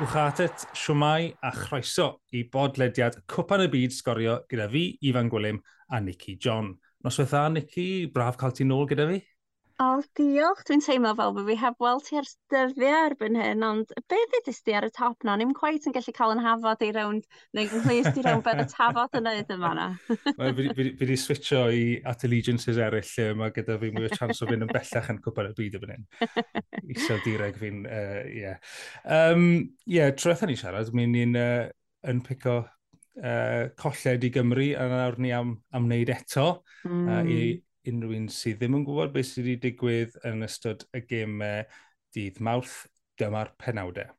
Wch at siwmai a chroeso i bodlediad Cwpan y Byd sgorio gyda fi, Ifan Gwilym a Nicky John. Nos wedi'n Nicky, braf cael ti nôl gyda fi? O, diolch. Dwi'n teimlo fel bod fi heb weld ti ers dyddiau erbyn hyn, ond beth ddudis di ar y top na? Ni'n cweith yn gallu cael yn hafod i rownd, neu'n gynghlis di rownd beth y tafod yn neud yma na. fi wedi switcho i at allegiances eraill, lle mae gyda fi mwy o chance o fynd yn bellach yn cwpan y byd y fan hyn. Isel direg fi'n, ie. Uh, yeah. um, yeah, trwy'n ni siarad, mi'n ni'n uh, yn pico uh, colled i Gymru, a nawr ni am, am wneud eto mm. uh, i, unrhyw un sydd ddim yn gwybod beth sydd wedi digwydd yn ystod y gemau dydd mawrth, dyma'r penawdau.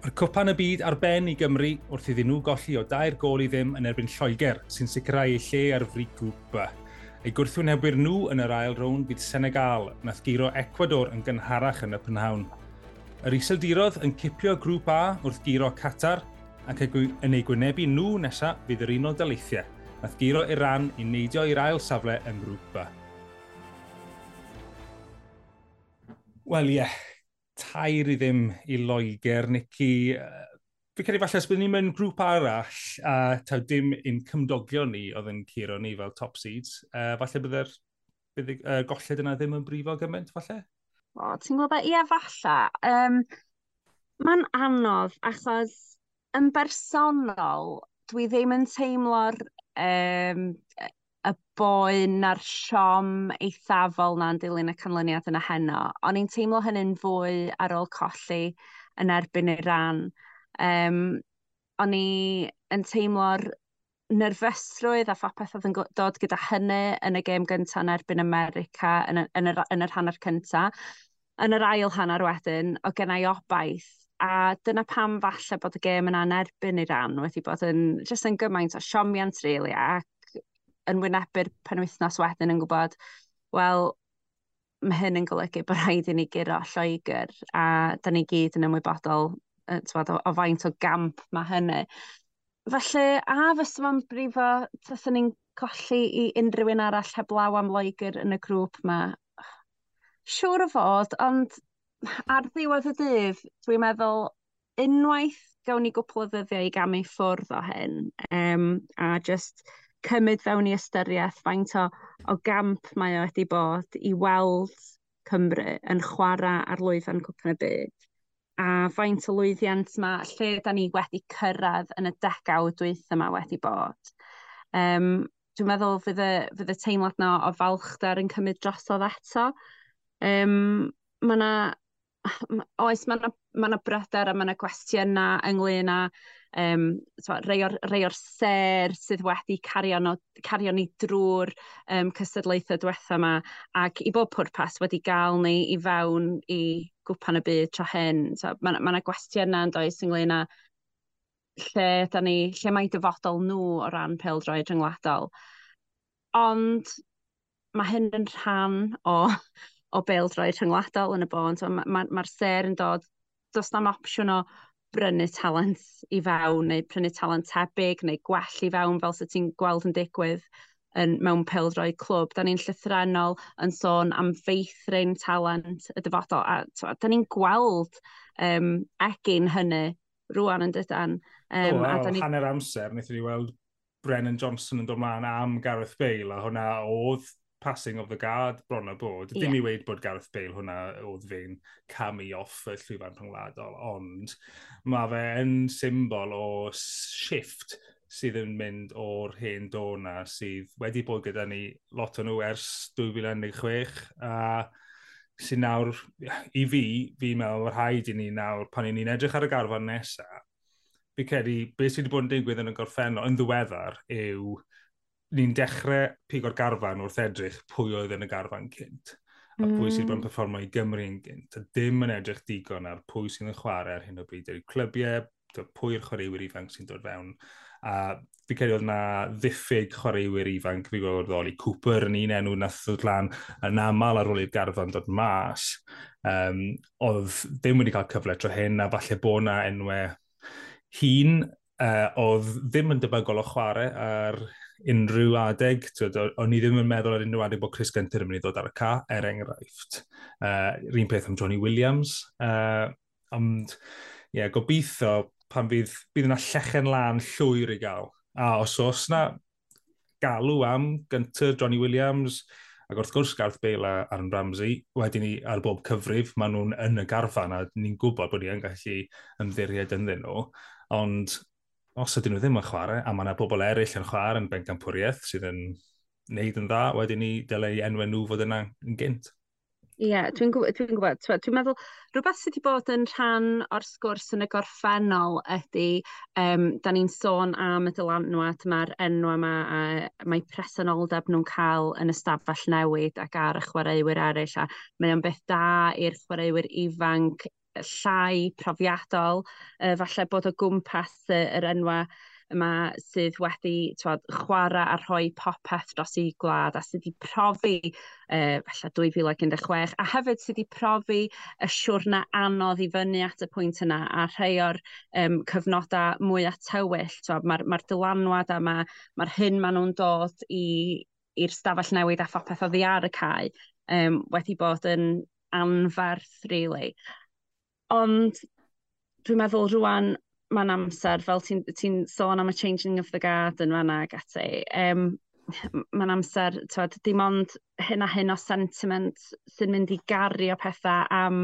Mae'r cwpan y byd ar ben i Gymru wrth iddyn nhw golli o dair gol i ddim yn erbyn Lloegr sy'n sicrhau eu lle ar fri grŵp B. Eu gwrthwynebwyr nhw yn yr ail rown bydd Senegal nath giro Ecuador yn gynharach yn y prynhawn. Yr iseldirodd yn cipio grŵp A wrth giro Qatar ac yn ei gwynebu nhw nesaf fydd yr Unol Daleithiau nath giro Iran i neidio i'r ail safle yn grŵp B. Wel ie, yeah. tair i ddim i Loegr, Nicky. Fi'n credu falle os byddwn ni'n mynd grŵp arall, a taw dim un cymdogion ni oedd yn curo ni fel top seeds. Uh, falle byddai'r bydd uh, golled yna ddim yn brifo gymaint, falle? O, ti'n gwybod, ie, falle. Um, Mae'n anodd, achos yn bersonol, dwi ddim yn teimlo'r um, y boen a'r siom eithafol na'n dilyn y canlyniad yna heno. O'n i'n teimlo hynny'n fwy ar ôl colli yn erbyn ei ran. Um, o'n i yn teimlo'r nerfysrwydd a phopeth oedd yn dod gyda hynny yn y gêm gyntaf yn erbyn America yn, y, yn, yr, yn yr hanner cyntaf. Yn yr ail hanner wedyn, o gennau obaith a dyna pam falle bod y gêm yna'n erbyn i ran wedi bod yn, just yn gymaint o siomiant rili really, ac yn wynebu'r penwythnos wedyn yn gwybod, wel, mae hyn yn golygu bod rhaid i ni giro Lloegr a da ni gyd yn ymwybodol twad, o, o faint o gamp mae hynny. Felly, a fysa fo'n brifo, tasyn ni'n colli i unrhyw un arall heblaw am Loegr yn y grŵp yma? Siwr o fod, ond ar ddiwedd y dydd, dwi'n meddwl unwaith gawn ni gwpl o ddyddiau i gamu ffwrdd o hyn, um, a just cymryd fewn i ystyriaeth faint o, o gamp mae o wedi bod i weld Cymru yn chwarae ar lwyfan cwpan y byd a faint o lwyddiant mae lle da ni wedi cyrraedd yn y degawd dwyth yma wedi bod. Um, dwi'n meddwl fydd y, fydd y teimlad na o falchder yn cymryd drosodd eto. Um, mae yna oes, mae yna ma, ma bryder a mae yna gwestiynau ynglyn â um, so, rei, o'r, rei o'r ser sydd wedi cario, no, cario ni drwy'r um, cystadlaethau diwetha yma ac i bob pwrpas wedi gael ni i fewn i gwpan y byd tra hyn. So, mae yna ma gwestiynau yn does ynglyn â lle, da ni, lle mae dyfodol nhw o ran peldroed rhyngwladol. Ond mae hyn yn rhan o o bêl-droed rhyngwladol yn y bôn. So, Mae'r ma, ma ser yn dod, does na'm opsiwn o brynu talent i fewn, neu prynu talent tebyg, neu gwell i fewn fel sydd ti'n gweld yn digwydd yn, mewn pêl-droed clwb. Da ni'n llythrenol yn sôn am feithrin talent y dyfodol, a twa, da ni'n gweld um, egin hynny rwan yn dydan. Um, oh, wow, a ni... hanner amser, wnaethon ni weld Brennan Johnson yn dod mlaen am Gareth Bale, a hwnna oedd passing of the guard bron o bod. Yeah. Dim i weid bod Gareth Bale hwnna oedd fe'n camu off y llwyfan rhyngwladol, ond mae fe yn symbol o shift sydd yn mynd o'r hen dona sydd wedi bod gyda ni lot o nhw ers 2016 a sy'n nawr, i fi, fi'n meddwl rhaid i ni nawr pan i ni'n edrych ar y garfan nesaf, fi credu beth sydd wedi bod yn digwydd yn y gorffennol yn ddiweddar yw ni'n dechrau pigo'r garfan wrth edrych pwy oedd yn y garfan cynt a pwy sydd hmm. wedi'n performo i Gymru yn gynt, a dim yn edrych digon ar pwy sydd yn chwarae ar hyn o bryd i'r clybiau, pwy'r chwaraewyr ifanc sy'n dod fewn. A fi credu oedd na ddiffyg chwaraewyr ifanc, fi gweld Oli Cooper yn un enw nath ddod lan yn aml ar ôl i'r garfan dod mas. Um, oedd ddim wedi cael cyfle tro hyn, a falle bod na enwau hun, uh, oedd ddim yn debygol o chwarae ar unrhyw adeg. O'n i ddim yn meddwl ar unrhyw adeg bod Chris Gunter yn mynd i ddod ar y ca, er enghraifft. Uh, un peth am Johnny Williams. Uh, ond, ie, yeah, gobeithio pan fydd, bydd yna llechen lan llwyr i gael. A os oes yna galw am Gunter, Johnny Williams, ac wrth gwrs Garth Bale a Aaron Ramsey, wedyn ni ar bob cyfrif, maen nhw'n yn y garfan a ni'n gwybod bod ni yn gallu ymddiried ynddyn nhw. Ond os ydyn nhw ddim yn chwarae, a mae yna bobl eraill yn chwarae yn bencampwriaeth sydd yn wneud yn dda, wedyn ni dylai enwau nhw fod yna yn gynt. Ie, yeah, dwi'n gwybod, dwi'n gwybod. Dwi'n dwi meddwl, rhywbeth sydd wedi bod yn rhan o'r sgwrs yn y gorffennol ydy, um, da ni'n sôn am y dylanwad mae'r enwau yma, a mae presenoldeb nhw'n cael yn y stafell newid ac ar y chwaraewyr eraill, a mae o'n beth da i'r chwaraewyr ifanc llai profiadol, uh, falle bod o gwmpas uh, yr enwa yma sydd wedi twad, chwarae a rhoi popeth dros ei gwlad a sydd wedi profi uh, falle 2016 a hefyd sydd wedi profi y siwrna anodd i fyny at y pwynt yna a rhai o'r um, cyfnodau mwy a tywyll. Mae'r ma, dylanwad a mae'r ma hyn maen nhw'n dod i'r stafell newid a phopeth oddi ar y cae um, wedi bod yn anferth, really. Ond dwi'n meddwl rwan mae'n amser, fel ti'n ti, sôn am y changing of the guard yn fanna ag ati, um, mae'n amser, twed, dim ond hyn a hyn o sentiment sy'n mynd i gario pethau am,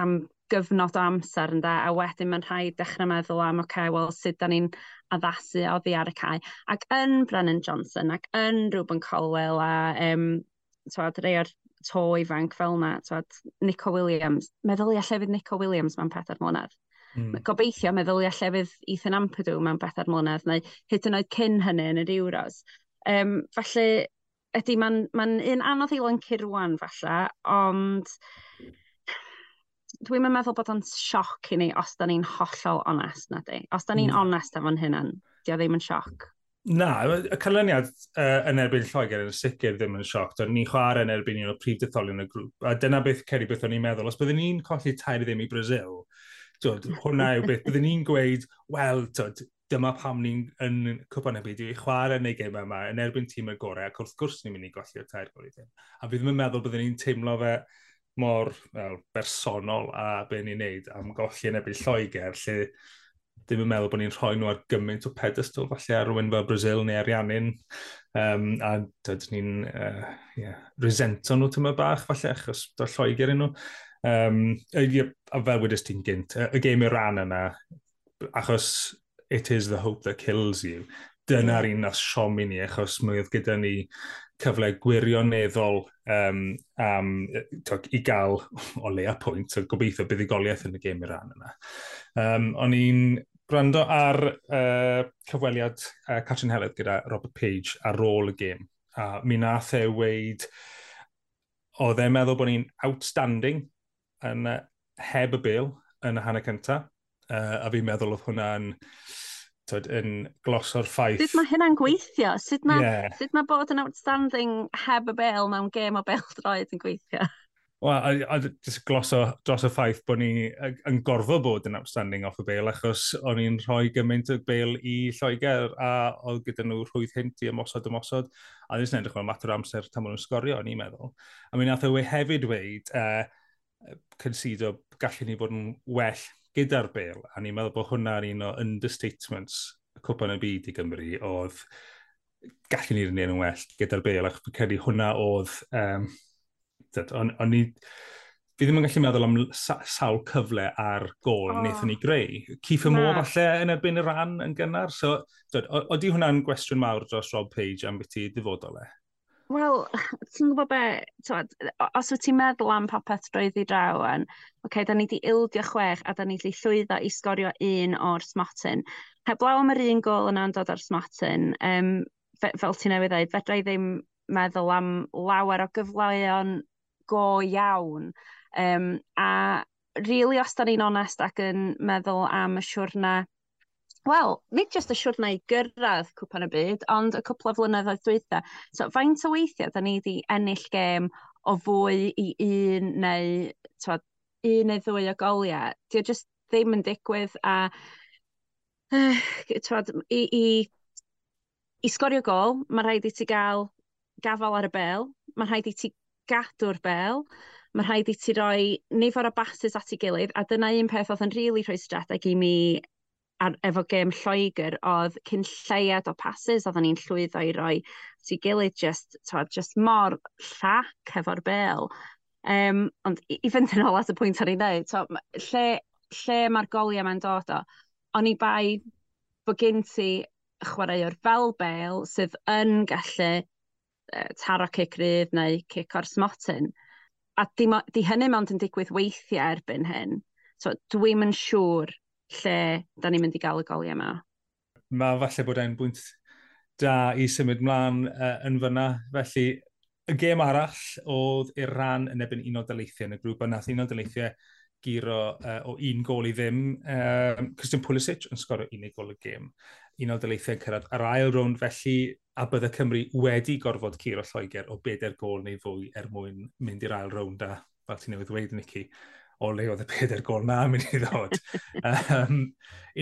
am gyfnod o amser ynda, a wedyn mae'n rhaid dechrau meddwl am, oce, okay, wel, sut da ni'n addasu ddi ar y cae. Ac yn Brennan Johnson, ac yn Ruben Colwell, a um, twed, rei o'r to ifanc fel yna. Twad, Nico Williams. Meddylia llefydd Nico Williams mewn pedair mlynedd. Mm. Gobeithio meddylia llefydd Ethan Ampadu mewn bedair mlynedd, neu hyd yn oed cyn hynny yn yr Euros. Um, felly, ydy, mae'n ma un anodd i lyncu rwan, falle, ond dwi'n meddwl bod o'n sioc i ni os da ni'n hollol onest na di. Os da ni'n mm. onest efo'n hynny, di o ddim yn sioc. Na, y canlyniad uh, yn erbyn Lloegr yn sicr ddim yn sioc. Do'n ni'n chwarae yn erbyn un o'r prif detholion y grŵp. A dyna beth Ceri beth o'n i'n meddwl. Os byddwn ni'n colli tair ddim i Brazil, dod, hwnna yw beth byddwn ni'n gweud, wel, dyma pam ni'n yn cwpan y byd i chwarae neu gym yma yn erbyn tîm y gorau, ac wrth gwrs ni'n mynd i golli o tair gorau ddim. A fi ddim yn meddwl byddwn ni'n teimlo fe mor well, bersonol a be ni'n neud am golli yn erbyn Lloegr, lle ddim yn meddwl bod ni'n rhoi nhw ar gymaint o pedestal, falle ar rhywun fel Brazil neu Ariannin, um, a dydyn ni'n uh, yeah, resento nhw tyma bach, falle, achos da Lloegr nhw. Um, a, a fel wedys ti'n gynt, y, game i'r ran yna, achos it is the hope that kills you, dyna'r un nath i ni, achos mi oedd gyda ni cyfle gwirioneddol um, um, tog, i gael o leia pwynt, o gobeithio buddigoliaeth yn y gêm i'r ran yna. Um, o'n i'n gwrando ar uh, cyfweliad uh, Catrin Heledd gyda Robert Page ar ôl y gêm. A mi nath e weid, oedd e'n meddwl bod ni'n outstanding yn uh, heb y bil yn y hanner cyntaf. Uh, a fi'n meddwl oedd hwnna'n tyd, yn gloso'r ffaith... Sut mae hynna'n gweithio? Sut mae, yeah. sut mae bod yn outstanding heb y bel mewn gêm o bel droed yn gweithio? Wel, a, a just gloso dros y ffaith bod ni yn gorfod bod yn outstanding off y bel, achos o'n i'n rhoi gymaint o bel i Lloegr, a oedd gyda nhw rhwydd hynt i ymosod ymosod, a ddim yn edrych mewn mater o amser tam o'n sgorio, o'n i'n meddwl. A mi nath o hefyd dweud, uh, e, consido gallu ni bod yn well gyda'r bel, a ni'n meddwl bod hwnna'n un o understatements y cwpan y byd i Gymru, oedd gallu ni'n un yn well gyda'r bel, ac credu hwnna oedd... Um, o'n, on ni, Fi ddim yn gallu meddwl am sawl cyfle ar gol oh. wnaethon ni greu. Keith Mo falle yn erbyn y ran yn gynnar. So, oeddi hwnna'n gwestiwn mawr dros Rob Page am beth i dyfodol e? Wel, ti'n gwybod be, twad, os wyt ti'n meddwl am popeth roedd i draw yn, oce, okay, da ni wedi ildio chwech a da ni wedi llwyddo i sgorio un o'r smotyn. Heblaw am yr un gol yna'n dod o'r smotyn, um, fe, fel ti'n newydd dweud, fedra i ddim meddwl am lawer o gyfleuon go iawn. Um, a rili, really, os da ni'n onest ac yn meddwl am y siwrna Wel, nid jyst y siwrna i gyrraedd cwpan y byd, ond y cwpl o flynyddoedd dweitha. So, faint o weithiau, da ni wedi ennill gêm o fwy i un neu, tywed, un neu ddwy o goliau. Di o jyst ddim yn digwydd a, uh, tywed, i, i, i sgorio gol, mae rhaid i ti gael gafal ar y bel, mae rhaid i ti gadw'r bel, mae rhaid i ti roi nifer o basys at ei gilydd, a dyna un peth oedd yn rili really rhoi strateg i mi ar, efo gêm Lloegr oedd cyn lleiad o passes oedden ni'n llwyddo i roi ti gilydd just, to, just mor llac efo'r bel. Um, ond i, i fynd yn ôl at y pwynt ar ei wneud, to, lle, lle mae'r goliau mae'n dod o, o'n i bai bod gen ti chwaraewr fel bel sydd yn gallu taro cic rydd neu cic o'r smotyn. A di, di hynny mond yn digwydd weithiau erbyn hyn. So, dwi'm yn siŵr lle da ni'n mynd i gael y goliau yma. Mae falle bod e'n bwynt da i symud mlaen uh, yn fyna. Felly, y gêm arall oedd i'r rhan yn ebyn un o daleithiau yn y grŵp, a nath un o daleithiau giro uh, o un gol i ddim. Um, Christian Pulisic yn sgorio unig gol y gêm. Un Unol daleithiau cyrraedd ar ail rownd, felly a bydde Cymru wedi gorfod curo Lloegr o bedair gol neu fwy er mwyn mynd i'r ail rownd a fel ti'n newydd dweud, Nicky, o le oedd y peder gol na mynd i ddod. um,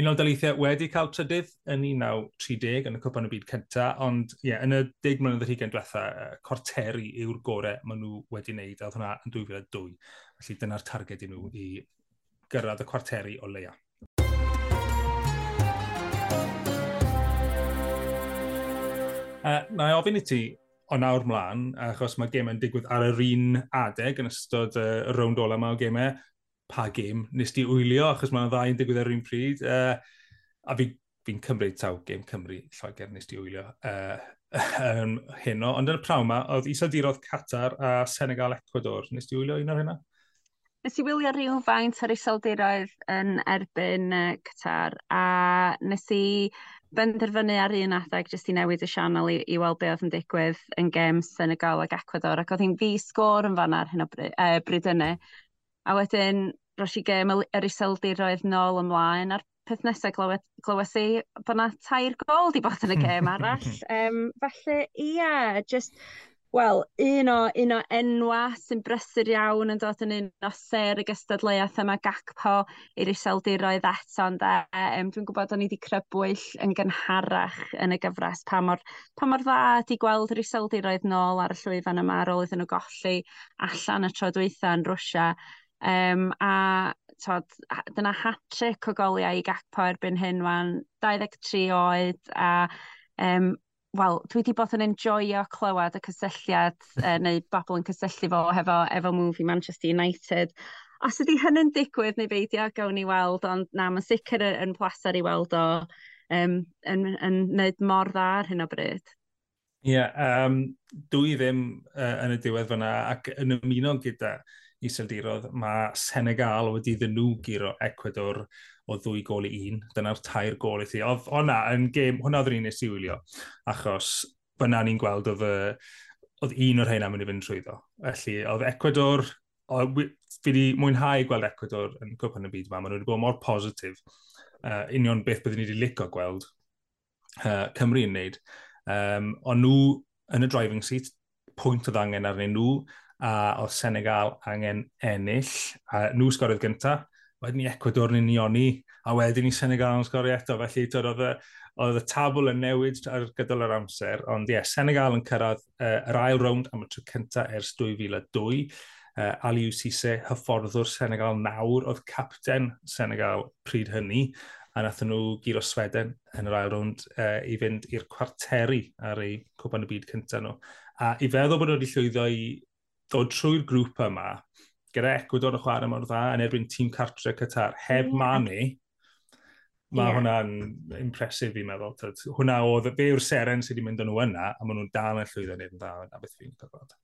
un o'r Daleithiau wedi cael trydydd yn 1930 yn y Cwpan y Byd cyntaf, ond yeah, yn y deg mlynedd yr hugen diwetha, uh, corteri yw'r gorau maen nhw wedi wneud, a oedd hwnna yn 2002. Felly dyna'r targed i nhw i gyrraedd y cwarteri o leia. Uh, na i ofyn i ti, o nawr mlaen, achos mae gemau'n digwydd ar yr un adeg yn ystod y uh, rownd ola yma o gemau, pa gêm nes di wylio, achos mae'n ddau yn digwydd ar un pryd. Uh, a fi'n fi cymryd taw gêm Cymru Lloegr nes di wylio uh, um, heno. Ond yn y prawn yma, oedd Iseldirodd Qatar a Senegal Ecuador. Nes di wylio un o'r hynna? Nes i wylio rhyw faint o'r iseldiroedd yn erbyn uh, Qatar a nes i benderfynu ar un adeg jyst i newid y sianel i, i weld be oedd yn digwydd yn gem Senegal ac Ecuador ac oedd hi'n fi sgôr yn fan ar hyn o bryd, uh, bryd yna. A wedyn roes i gem yr iseldiroedd nôl ymlaen a'r peth nesaf glywed, glywes i bod yna tair gol di bod yn y gêm arall. um, felly, ie, just, wel, un o, un o enwa sy'n brysur iawn yn dod yn un o ser y gystadleuaeth yma gacpo i'r iseldiroedd eto, Ond Um, dwi'n gwybod o'n i wedi crybwyll yn gynharach yn y gyfres pa mor, pa mor dda di gweld yr iseldiroedd nôl ar y llwyfan yma ar ôl iddyn nhw golli allan y troedweitha yn Rwysia Um, a tod, dyna hat-trick o goliau i gacpo erbyn hyn wan, 23 oed a um, wel, dwi wedi bod yn enjoio clywed y cysylltiad uh, neu bobl yn cysylltu fo hefo, efo movie Manchester United. Os ydy hynny'n digwydd neu beidio, gawn ni weld, ond na, mae'n sicr yn plaser i weld o um, yn, yn wneud mor dda ar hyn o bryd. Ie, yeah, um, dwi ddim uh, yn y diwedd fyna ac yn ymuno gyda iseldirodd, mae Senegal wedi iddyn nhw giro Ecuador o ddwy gol i un. Dyna'r tair gol i thi. Oedd hwnna yn gêm, hwnna oedd yr un nes i wylio, achos byna ni'n gweld oedd, oedd un o'r rhain am yn i fynd trwyddo. Felly, oedd Ecuador, oedd, fi wedi mwynhau gweld Ecuador yn cwpan y byd yma, maen nhw wedi bod mor positif. Uh, union beth byddwn ni wedi licio gweld uh, Cymru yn wneud. Um, ond nhw yn y driving seat, pwynt oedd angen arnyn nhw, a o Senegal angen ennill. A nhw sgoriodd gyntaf, wedyn ni Ecuador ni'n nioni, a wedyn ni Senegal yn sgorio eto. Felly oedd y, oedd y tabl yn newid ar gydol yr amser, ond ie, yeah, Senegal yn cyrraedd uh, yr ail rownd am y tro cyntaf ers 2002. Uh, Aliw Sise, hyfforddwr Senegal nawr, oedd capten Senegal pryd hynny, a nath nhw giro Sweden yn yr ail rownd uh, i fynd i'r cwarteri ar ei cwpan y byd cyntaf nhw. A i feddwl bod nhw wedi llwyddo i ddod trwy'r grŵp yma, gyda Ecuador y chwarae mor dda yn erbyn tîm cartre Qatar, heb mm. Mane, mae yeah. hwnna'n impresif fi'n meddwl. Tyd. Hwna oedd, be yw'r seren sydd wedi mynd â nhw yna, a maen nhw'n dal yn llwyddo wneud yn dda a beth fi'n gwybod.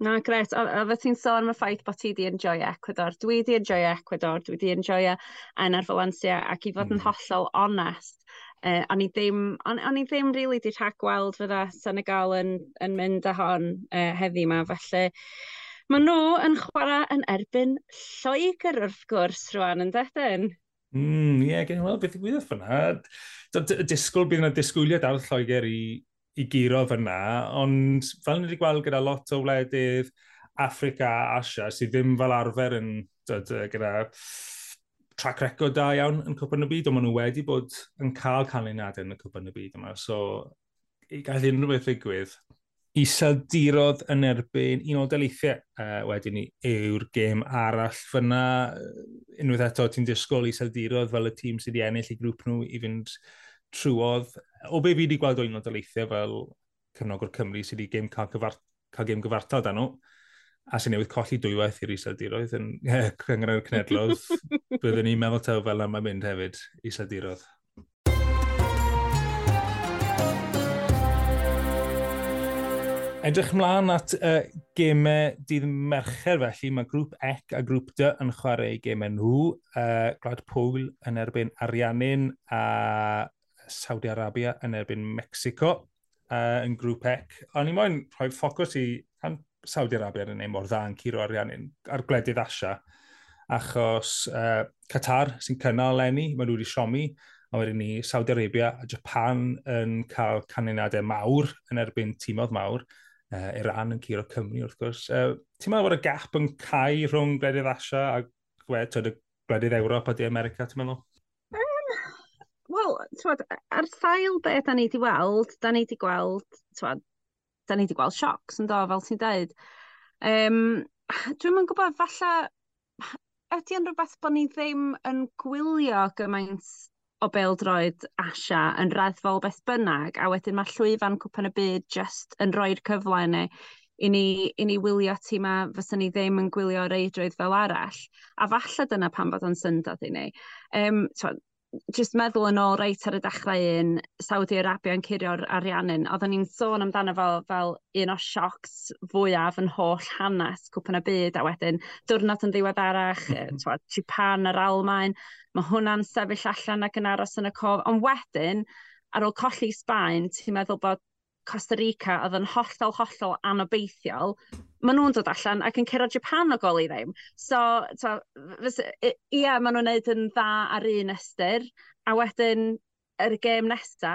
Na, gret. A, a fyddet ti'n sôn am y ffaith bod ti wedi enjoy Ecuador. Dwi wedi enjoy Ecuador, dwi wedi enjoy yn ar Valencia, ac i fod yn mm. hollol onest, Uh, o'n i ddim, on, on i ddim really di rhag gweld fydda Senegal yn, yn mynd â hon uh, heddi yma, felly maen nhw yn chwarae yn erbyn Lloegr wrth gwrs rwan yn dedyn. Mm, ie, yeah, gen i weld beth i gwybod fyna. Disgwyl bydd yna disgwyliad ar Lloegr i, i giro fyna, ond fel ni wedi gweld gyda lot o wledydd Africa a Asia sydd ddim fel arfer yn dod, gyda track record da iawn yn Cwpan y Byd, ond maen nhw wedi bod yn cael canlyniadau yn y Cwpan y Byd yma. So, i gael unrhyw beth ddigwydd, iseldirodd yn erbyn un o deleithiau uh, wedyn ni yw'r gêm arall fyna. Unwaith eto, ti'n disgwyl iseldirodd fel y tîm sydd wedi ennill i grŵp nhw i fynd trwodd. O be fi wedi gweld o un o deleithiau fel cefnogwr Cymru sydd wedi gêm cael, cyfart, cael gêm gyfartal dan nhw, a sy'n newydd colli dwywaith i'r iseldiroedd yn cyngor yr cnedlodd, Byddwn ni'n meddwl taw fel yma mynd hefyd iseldiroedd. Edrych mlaen at uh, gemau dydd mercher felly, mae grŵp Ec a grŵp D yn chwarae gemau nhw. Uh, Gwlad Pwyl yn erbyn Ariannin a Saudi Arabia yn erbyn Mexico uh, yn grŵp Ec. O'n i moyn rhoi ffocws i Saudi Arabia yn ei mor dda yn curo arian ar gwledydd Asia, achos uh, Qatar sy'n cynnal lenni, mae nhw wedi siomi, a wedyn ni Saudi Arabia a Japan yn cael canlyniadau mawr yn erbyn tîmodd mawr, uh, Iran yn curo Cymru wrth gwrs. Uh, ti'n meddwl bod y gap yn cael rhwng gwledydd Asia a gwed, gwledydd Ewrop a di America, ti'n meddwl? Um, Wel, ar sail beth da ni wedi weld, da ni wedi gweld twad, da ni wedi gweld siocs yn do, fel ti'n dweud. Um, Dwi'n mynd gwybod, falle, ydy yn rhywbeth bod ni ddim yn gwylio gymaint o beldroed Asia yn raddfol beth bynnag, a wedyn mae llwyfan cwpan y byd just yn rhoi'r cyfle yna i ni, i ni wylio ti ma fysyn ni ddim yn gwylio reidrwydd fel arall. A falle dyna pan bod o'n syndod i ni. Um, so, just meddwl yn ôl reit ar y dechrau un Saudi Arabia yn curio'r ariannin, oedden ni'n sôn amdano fel, fel un o siocs fwyaf yn holl hanes cwpan y byd, a wedyn diwrnod yn ddiweddarach, Japan, yr Almain, mae hwnna'n sefyll allan ac yn aros yn y cof. Ond wedyn, ar ôl colli Sbaen, ti'n meddwl bod Costa Rica oedd yn hollol, hollol anobeithiol, maen nhw'n dod allan ac yn cyrraedd Japan o gol i ddim. So, to, fys, yeah, maen nhw'n neud yn dda ar un ystyr, a wedyn yr gêm nesa,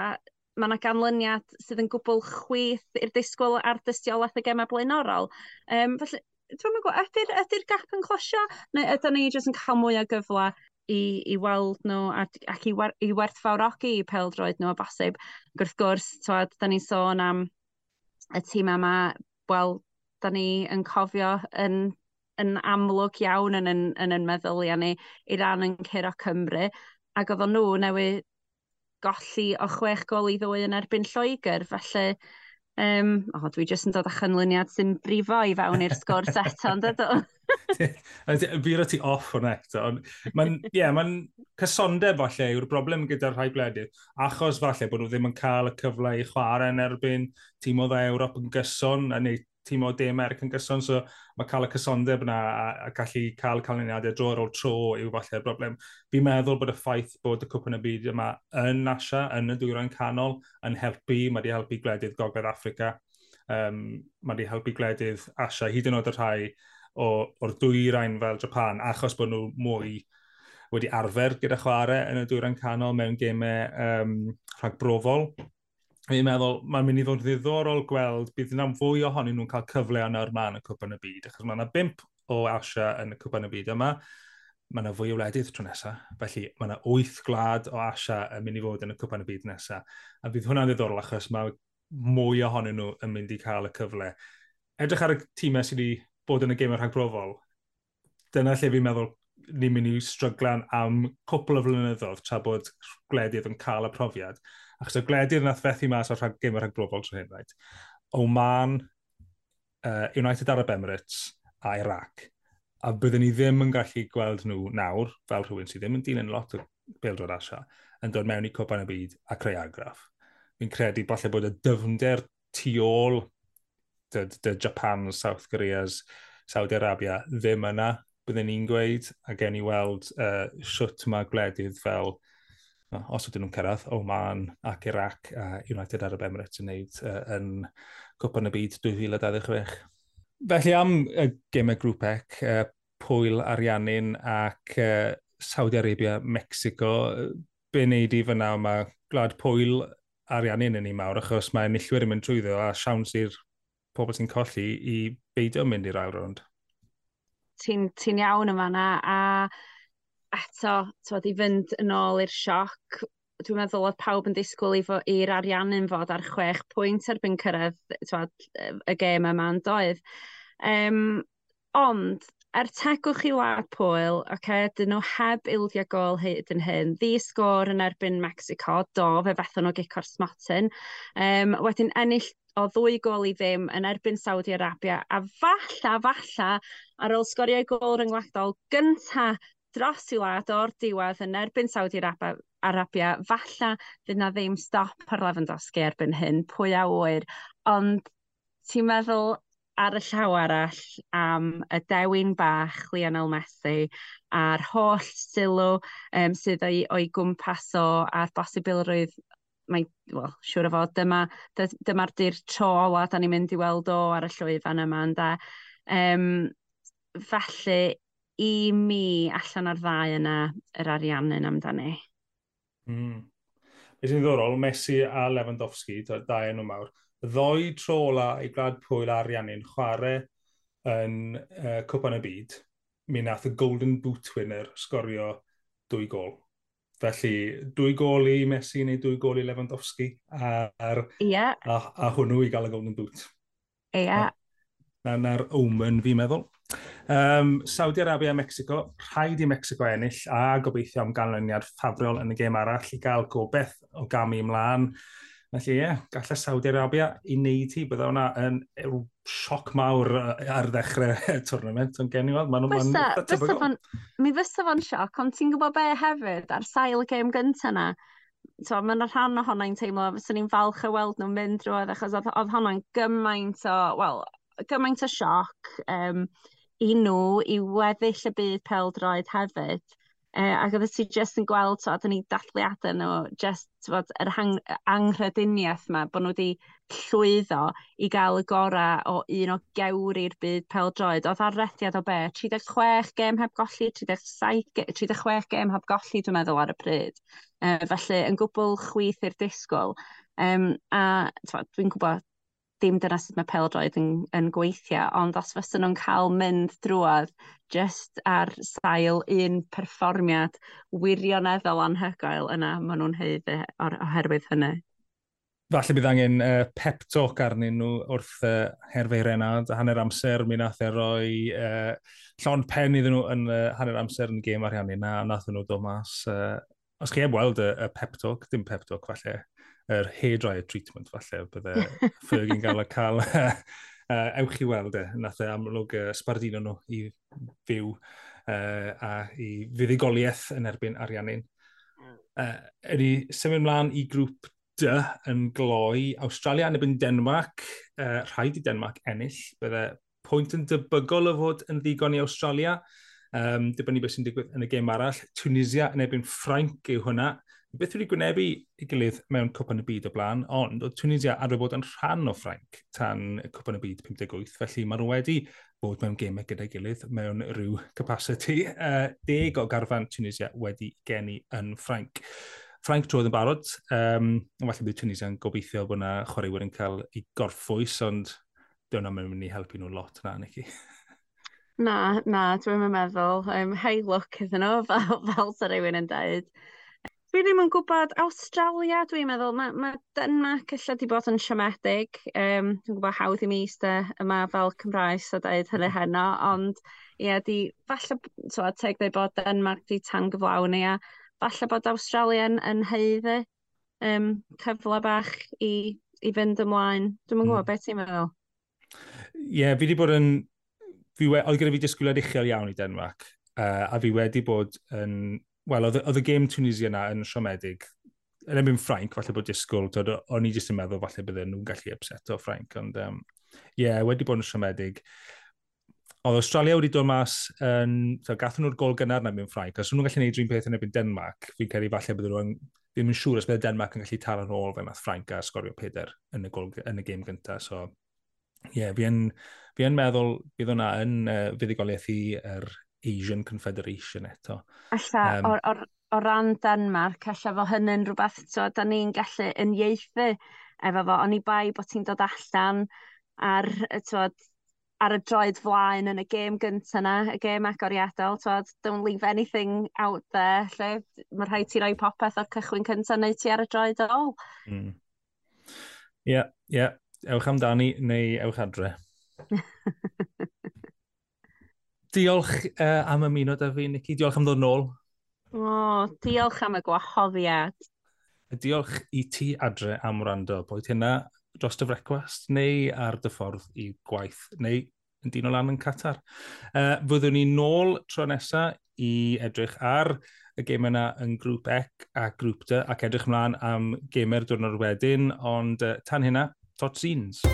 mae yna ganlyniad sydd yn gwbl chwith i'r disgwyl ar dystiolaeth y gemau blaenorol. Um, felly, dwi'n meddwl, ydy'r ydy gap yn closio, neu ydy'n ni jyst yn cael mwy o gyfle i, i weld nhw ac, ac i, wer, i werthfawrogi i peldroed nhw o bosib. Ac wrth gwrs, twad, da ni'n sôn am y tîm yma, wel, da ni yn cofio yn, yn amlwg iawn yn yn, yn, yn meddwl i ni i ran yn Ciro Cymru. Ac oedden nhw newid golli o chwech gol i ddwy yn erbyn Lloegr, felly Um, o, oh, dwi jyst yn dod â chynlyniad sy'n brifo i fewn i'r sgwrs eto, ond ydw. Byr ti off hwnna eto, mae'n yeah, ma cysondeb falle yw'r broblem gyda'r rhai gwledydd, achos falle bod nhw ddim yn cael y cyfle i chwarae yn erbyn tîm o dda Ewrop yn gyson, a neu tîm o De Merc yn gyson, so mae cael y cysondeb yna a, a gallu cael canlyniadau dro ar ôl tro yw falle'r broblem. Fi'n meddwl bod y ffaith bod y cwpyn y byd yma yn Asia, yn y dwyrain canol, yn helpu, mae wedi helpu gwledydd Gogledd Africa, um, mae wedi helpu gwledydd Asia, hyd yn oed y rhai o'r dwyrain fel Japan, achos bod nhw mwy wedi arfer gyda chwarae yn y dwyrain canol mewn gemau um, rhag brofol fi'n meddwl, mae'n mynd i ddod ddiddorol gweld bydd yna'n fwy ohonyn nhw'n cael cyfle yna o'r man y cwpan y byd, achos mae yna bimp o Asia yn y cwpan y byd yma, mae yna fwy o wledydd tro nesaf, felly mae yna wyth glad o Asia yn mynd i fod yn y cwpan y byd nesaf, a bydd hwnna'n ddiddorol achos mae mwy ohonyn nhw yn mynd i cael y cyfle. Edrych ar y tîmau sydd wedi bod yn y gym rhag brofol, dyna lle fi'n meddwl ni'n mynd i stryglan am cwpl o flynyddoedd tra bod gwledydd yn cael y profiad. Achos y gledir nath fethu mas o'r rhag gym o'r rhag global trwy hyn, right? Oman, uh, United Arab Emirates a Iraq. A byddwn ni ddim yn gallu gweld nhw nawr, fel rhywun sydd ddim yn dilyn lot o bildwr Asia, yn dod mewn i Cwpan y Byd a creu agraff. Fi'n credu falle bod y dyfnder tu ôl dy, dy Japan, South Korea's, Saudi Arabia ddim yna, byddwn ni'n gweud, a gen i weld uh, siwt mae gwledydd fel os ydyn nhw'n cyrraedd, Oman ac Iraq a United Arab Emirates yn neud uh, yn Cwpan y Byd 2026. Felly am y gemau grŵp ec, uh, Pwyl, Ariannin ac uh, Saudi Arabia, Mexico, be wneud i fyna mae Glad Pwyl Ariannin yn ei mawr, achos mae enillwyr yn mynd trwyddo a siawns i'r pobl sy'n colli i beidio mynd i'r ail rownd. Ti'n ti iawn yma na, a eto, tywed, i fynd yn ôl i'r sioc, dwi'n meddwl oedd pawb yn disgwyl i fo, i'r ariannu'n fod ar chwech pwynt erbyn cyrraedd twad, y gêm yma'n doedd. Um, ond, er tegwch i wlad pwyl, okay, dyn nhw heb ildio gol hyd yn hyn. Ddi sgôr yn erbyn Mexico, do, fe fethon nhw gicor smotyn. Um, wedyn ennill o ddwy gol i ddim yn erbyn Saudi Arabia, a falla, falla, ar ôl sgoriau gol ryngwladol gynta dros i wlad o'r diwedd yn erbyn Saudi Arabia, Arabia falla fydd na ddim stop ar Lewandowski erbyn hyn, pwy a wyr, ond ti'n meddwl ar y llaw arall am y dewin bach Lionel Messi a'r holl sylw um, sydd o'i, o'i gwmpas o a'r bosibilrwydd mae, well, siŵr o fod, dyma, dyma'r dyr tro ola da ni'n mynd i weld o ar y llwyfan yma, ynda. Um, felly, i mi allan o'r ddau yna yr ariannau amdani. Mm. Beth sy'n ddorol, Messi a Lewandowski, dau enw mawr, ddoi trola i glad pwyl ariannu'n chwarae yn uh, Cwpan y Byd, mi nath y Golden Boot winner sgorio dwy gol. Felly, dwy gol i Messi neu dwy gol i Lewandowski ar, yeah. a, a hwnnw i gael y Golden Boot. Ie, yeah na'r omen fi'n meddwl. Um, Saudi Arabia a Mexico, rhaid i Mexico ennill a gobeithio am ganlyniad ffafriol yn y gêm arall i gael gobeith o gamu ymlaen. Felly ie, yeah, gallai Saudi Arabia i wneud hi, bydda hwnna yn sioc mawr ar ddechrau tournament yn gen i weld. Maen nhw'n. Mi fysa fo'n sioc, ond ti'n gwybod be hefyd ar sail y gêm gyntaf yna? So, mae'n rhan ohona'n teimlo, fyswn ni'n falch o weld nhw'n mynd drwodd, achos oedd, oedd hwnna'n gymaint o, wel, gymaint o sioc um, i nhw i weddill y byd peldroed hefyd. E, ac oedd ti jyst yn gweld, so, oedden ni dathliadau nhw, jyst fod yr hang, anghryduniaeth yma, bod nhw wedi llwyddo i gael y gorau o un o gewri'r byd peldroed. Oedd arrethiad o be? 36 gem heb golli, 37, 36 gem heb golli, dwi'n meddwl, ar y pryd. E, felly, yn gwbl chwith i'r disgwyl. Um, a dwi'n gwybod, dim dyna sut mae peldroed yn, yn gweithio, ond os fysyn nhw'n cael mynd drwodd just ar sail un perfformiad wirioneddol anhygoel yna, maen nhw'n heiddi oherwydd hynny. Falle bydd angen uh, pep talk arnyn nhw wrth uh, herfau Renard, hanner amser mi nath e roi uh, llon pen iddyn nhw yn uh, hanner amser yn gêm ariannu na, a nath nhw dod mas. Uh, os chi heb weld y, y pep talk, dim pep talk falle, yr hairdryer treatment falle, bydde Fergie'n gael a cael uh, ewch i weld e. Nath e amlwg uh, sbardino nhw i fyw uh, a i fuddigoliaeth yn erbyn ariannin. Uh, hmm. ydy symud mlaen i grŵp D yn gloi Australia yn ebyn Denmark, uh, rhaid i Denmark ennill, bydde pwynt yn debygol o fod yn ddigon i Australia, um, dibynnu beth sy'n digwydd yn y gêm arall. Tunisia yn ebyn Ffrainc yw hwnna, beth wedi gwynebu i gilydd mewn Cwpan y Byd o blaen, ond oedd Tunisia arfer bod yn rhan o Ffrainc tan Cwpan y Byd 58, felly mae nhw wedi bod mewn gemau gyda'i gilydd mewn rhyw capacity. Uh, deg o garfan Tunisia wedi geni yn Ffrainc. Ffrainc troedd yn barod, um, falle bydd Tunisia yn gobeithio bod yna chwaraewyr yn cael ei gorffwys, ond dyna mae'n mynd i helpu nhw lot na, Nicky. Na, na, dwi'n meddwl. Um, hei look iddyn nhw, fel, fel sy'n rhywun yn dweud. Dwi ddim yn gwybod Australia, dwi'n meddwl. Mae, ma Denmark illa di bod yn siomedig. Um, dwi'n gwybod hawdd i mi eistedd yma fel Cymraes a dweud hynny mhm. heno, ond ie, yeah, di, falle, so, teg dweud bod Denmark di tan gyflawn i, a falle bod Australia yn, yn heiddi um, cyfle bach i, i fynd ymlaen. Dwi'n mm. gwybod beth ti'n meddwl. Ie, yeah, fi wedi bod yn... Fi we, oedd gyda fi disgwyliad uchel iawn i Denmark, uh, a fi wedi bod yn wel, oedd y gêm Tunisia yna yn siomedig, yn ebyn Ffrainc, falle bod disgwyl, o'n i jyst yn meddwl falle bydden nhw'n gallu upset o Ffrainc, ond ie, um, yeah, wedi bod yn siomedig. Oedd Australia wedi dod mas, yn, so, gathon nhw'r gol gynnar na mewn Ffrainc, os nhw'n gallu gwneud rhywun peth yn ebyn Denmark, fi'n credu falle bydden nhw'n ddim yn siŵr os bydde Denmark yn gallu taro ôl fe math Ffrainc a sgorio Peder yn y, gol, yn y gêm gyntaf. So, ie, yeah, fi, yn, fi yn meddwl bydd hwnna yn uh, fuddigoliaeth i yr Asian Confederation eto. Alla, um, o, o, o ran Denmark, alla fo hynny'n rhywbeth, so, da ni'n gallu ieithu efo fo, ond i bai bod ti'n dod allan ar, twod, ar y droed flaen yn y gêm gyntaf yna, y gêm agoriadol, twod, don't leave anything out there, lle mae rhaid ti roi popeth o'r cychwyn cyntaf neu ti ar y droed o ôl. Hmm. Ie, mm. ie, yeah, yeah. ewch amdani neu ewch adre. Diolch uh, am ymuno da fi, Nicky. Diolch am ddod nôl. O, oh, diolch am y gwahoddiad. Diolch i ti adre am wrando, boed hynna dros dy frecwast neu ar dy ffordd i gwaith neu yn dyn o lan yn Qatar. Uh, fyddwn ni nôl tro nesaf i edrych ar y gêm yna yn grŵp ec a grŵp D ac edrych ymlaen am gamer diwrnod wedyn, ond uh, tan hynna, tot scenes.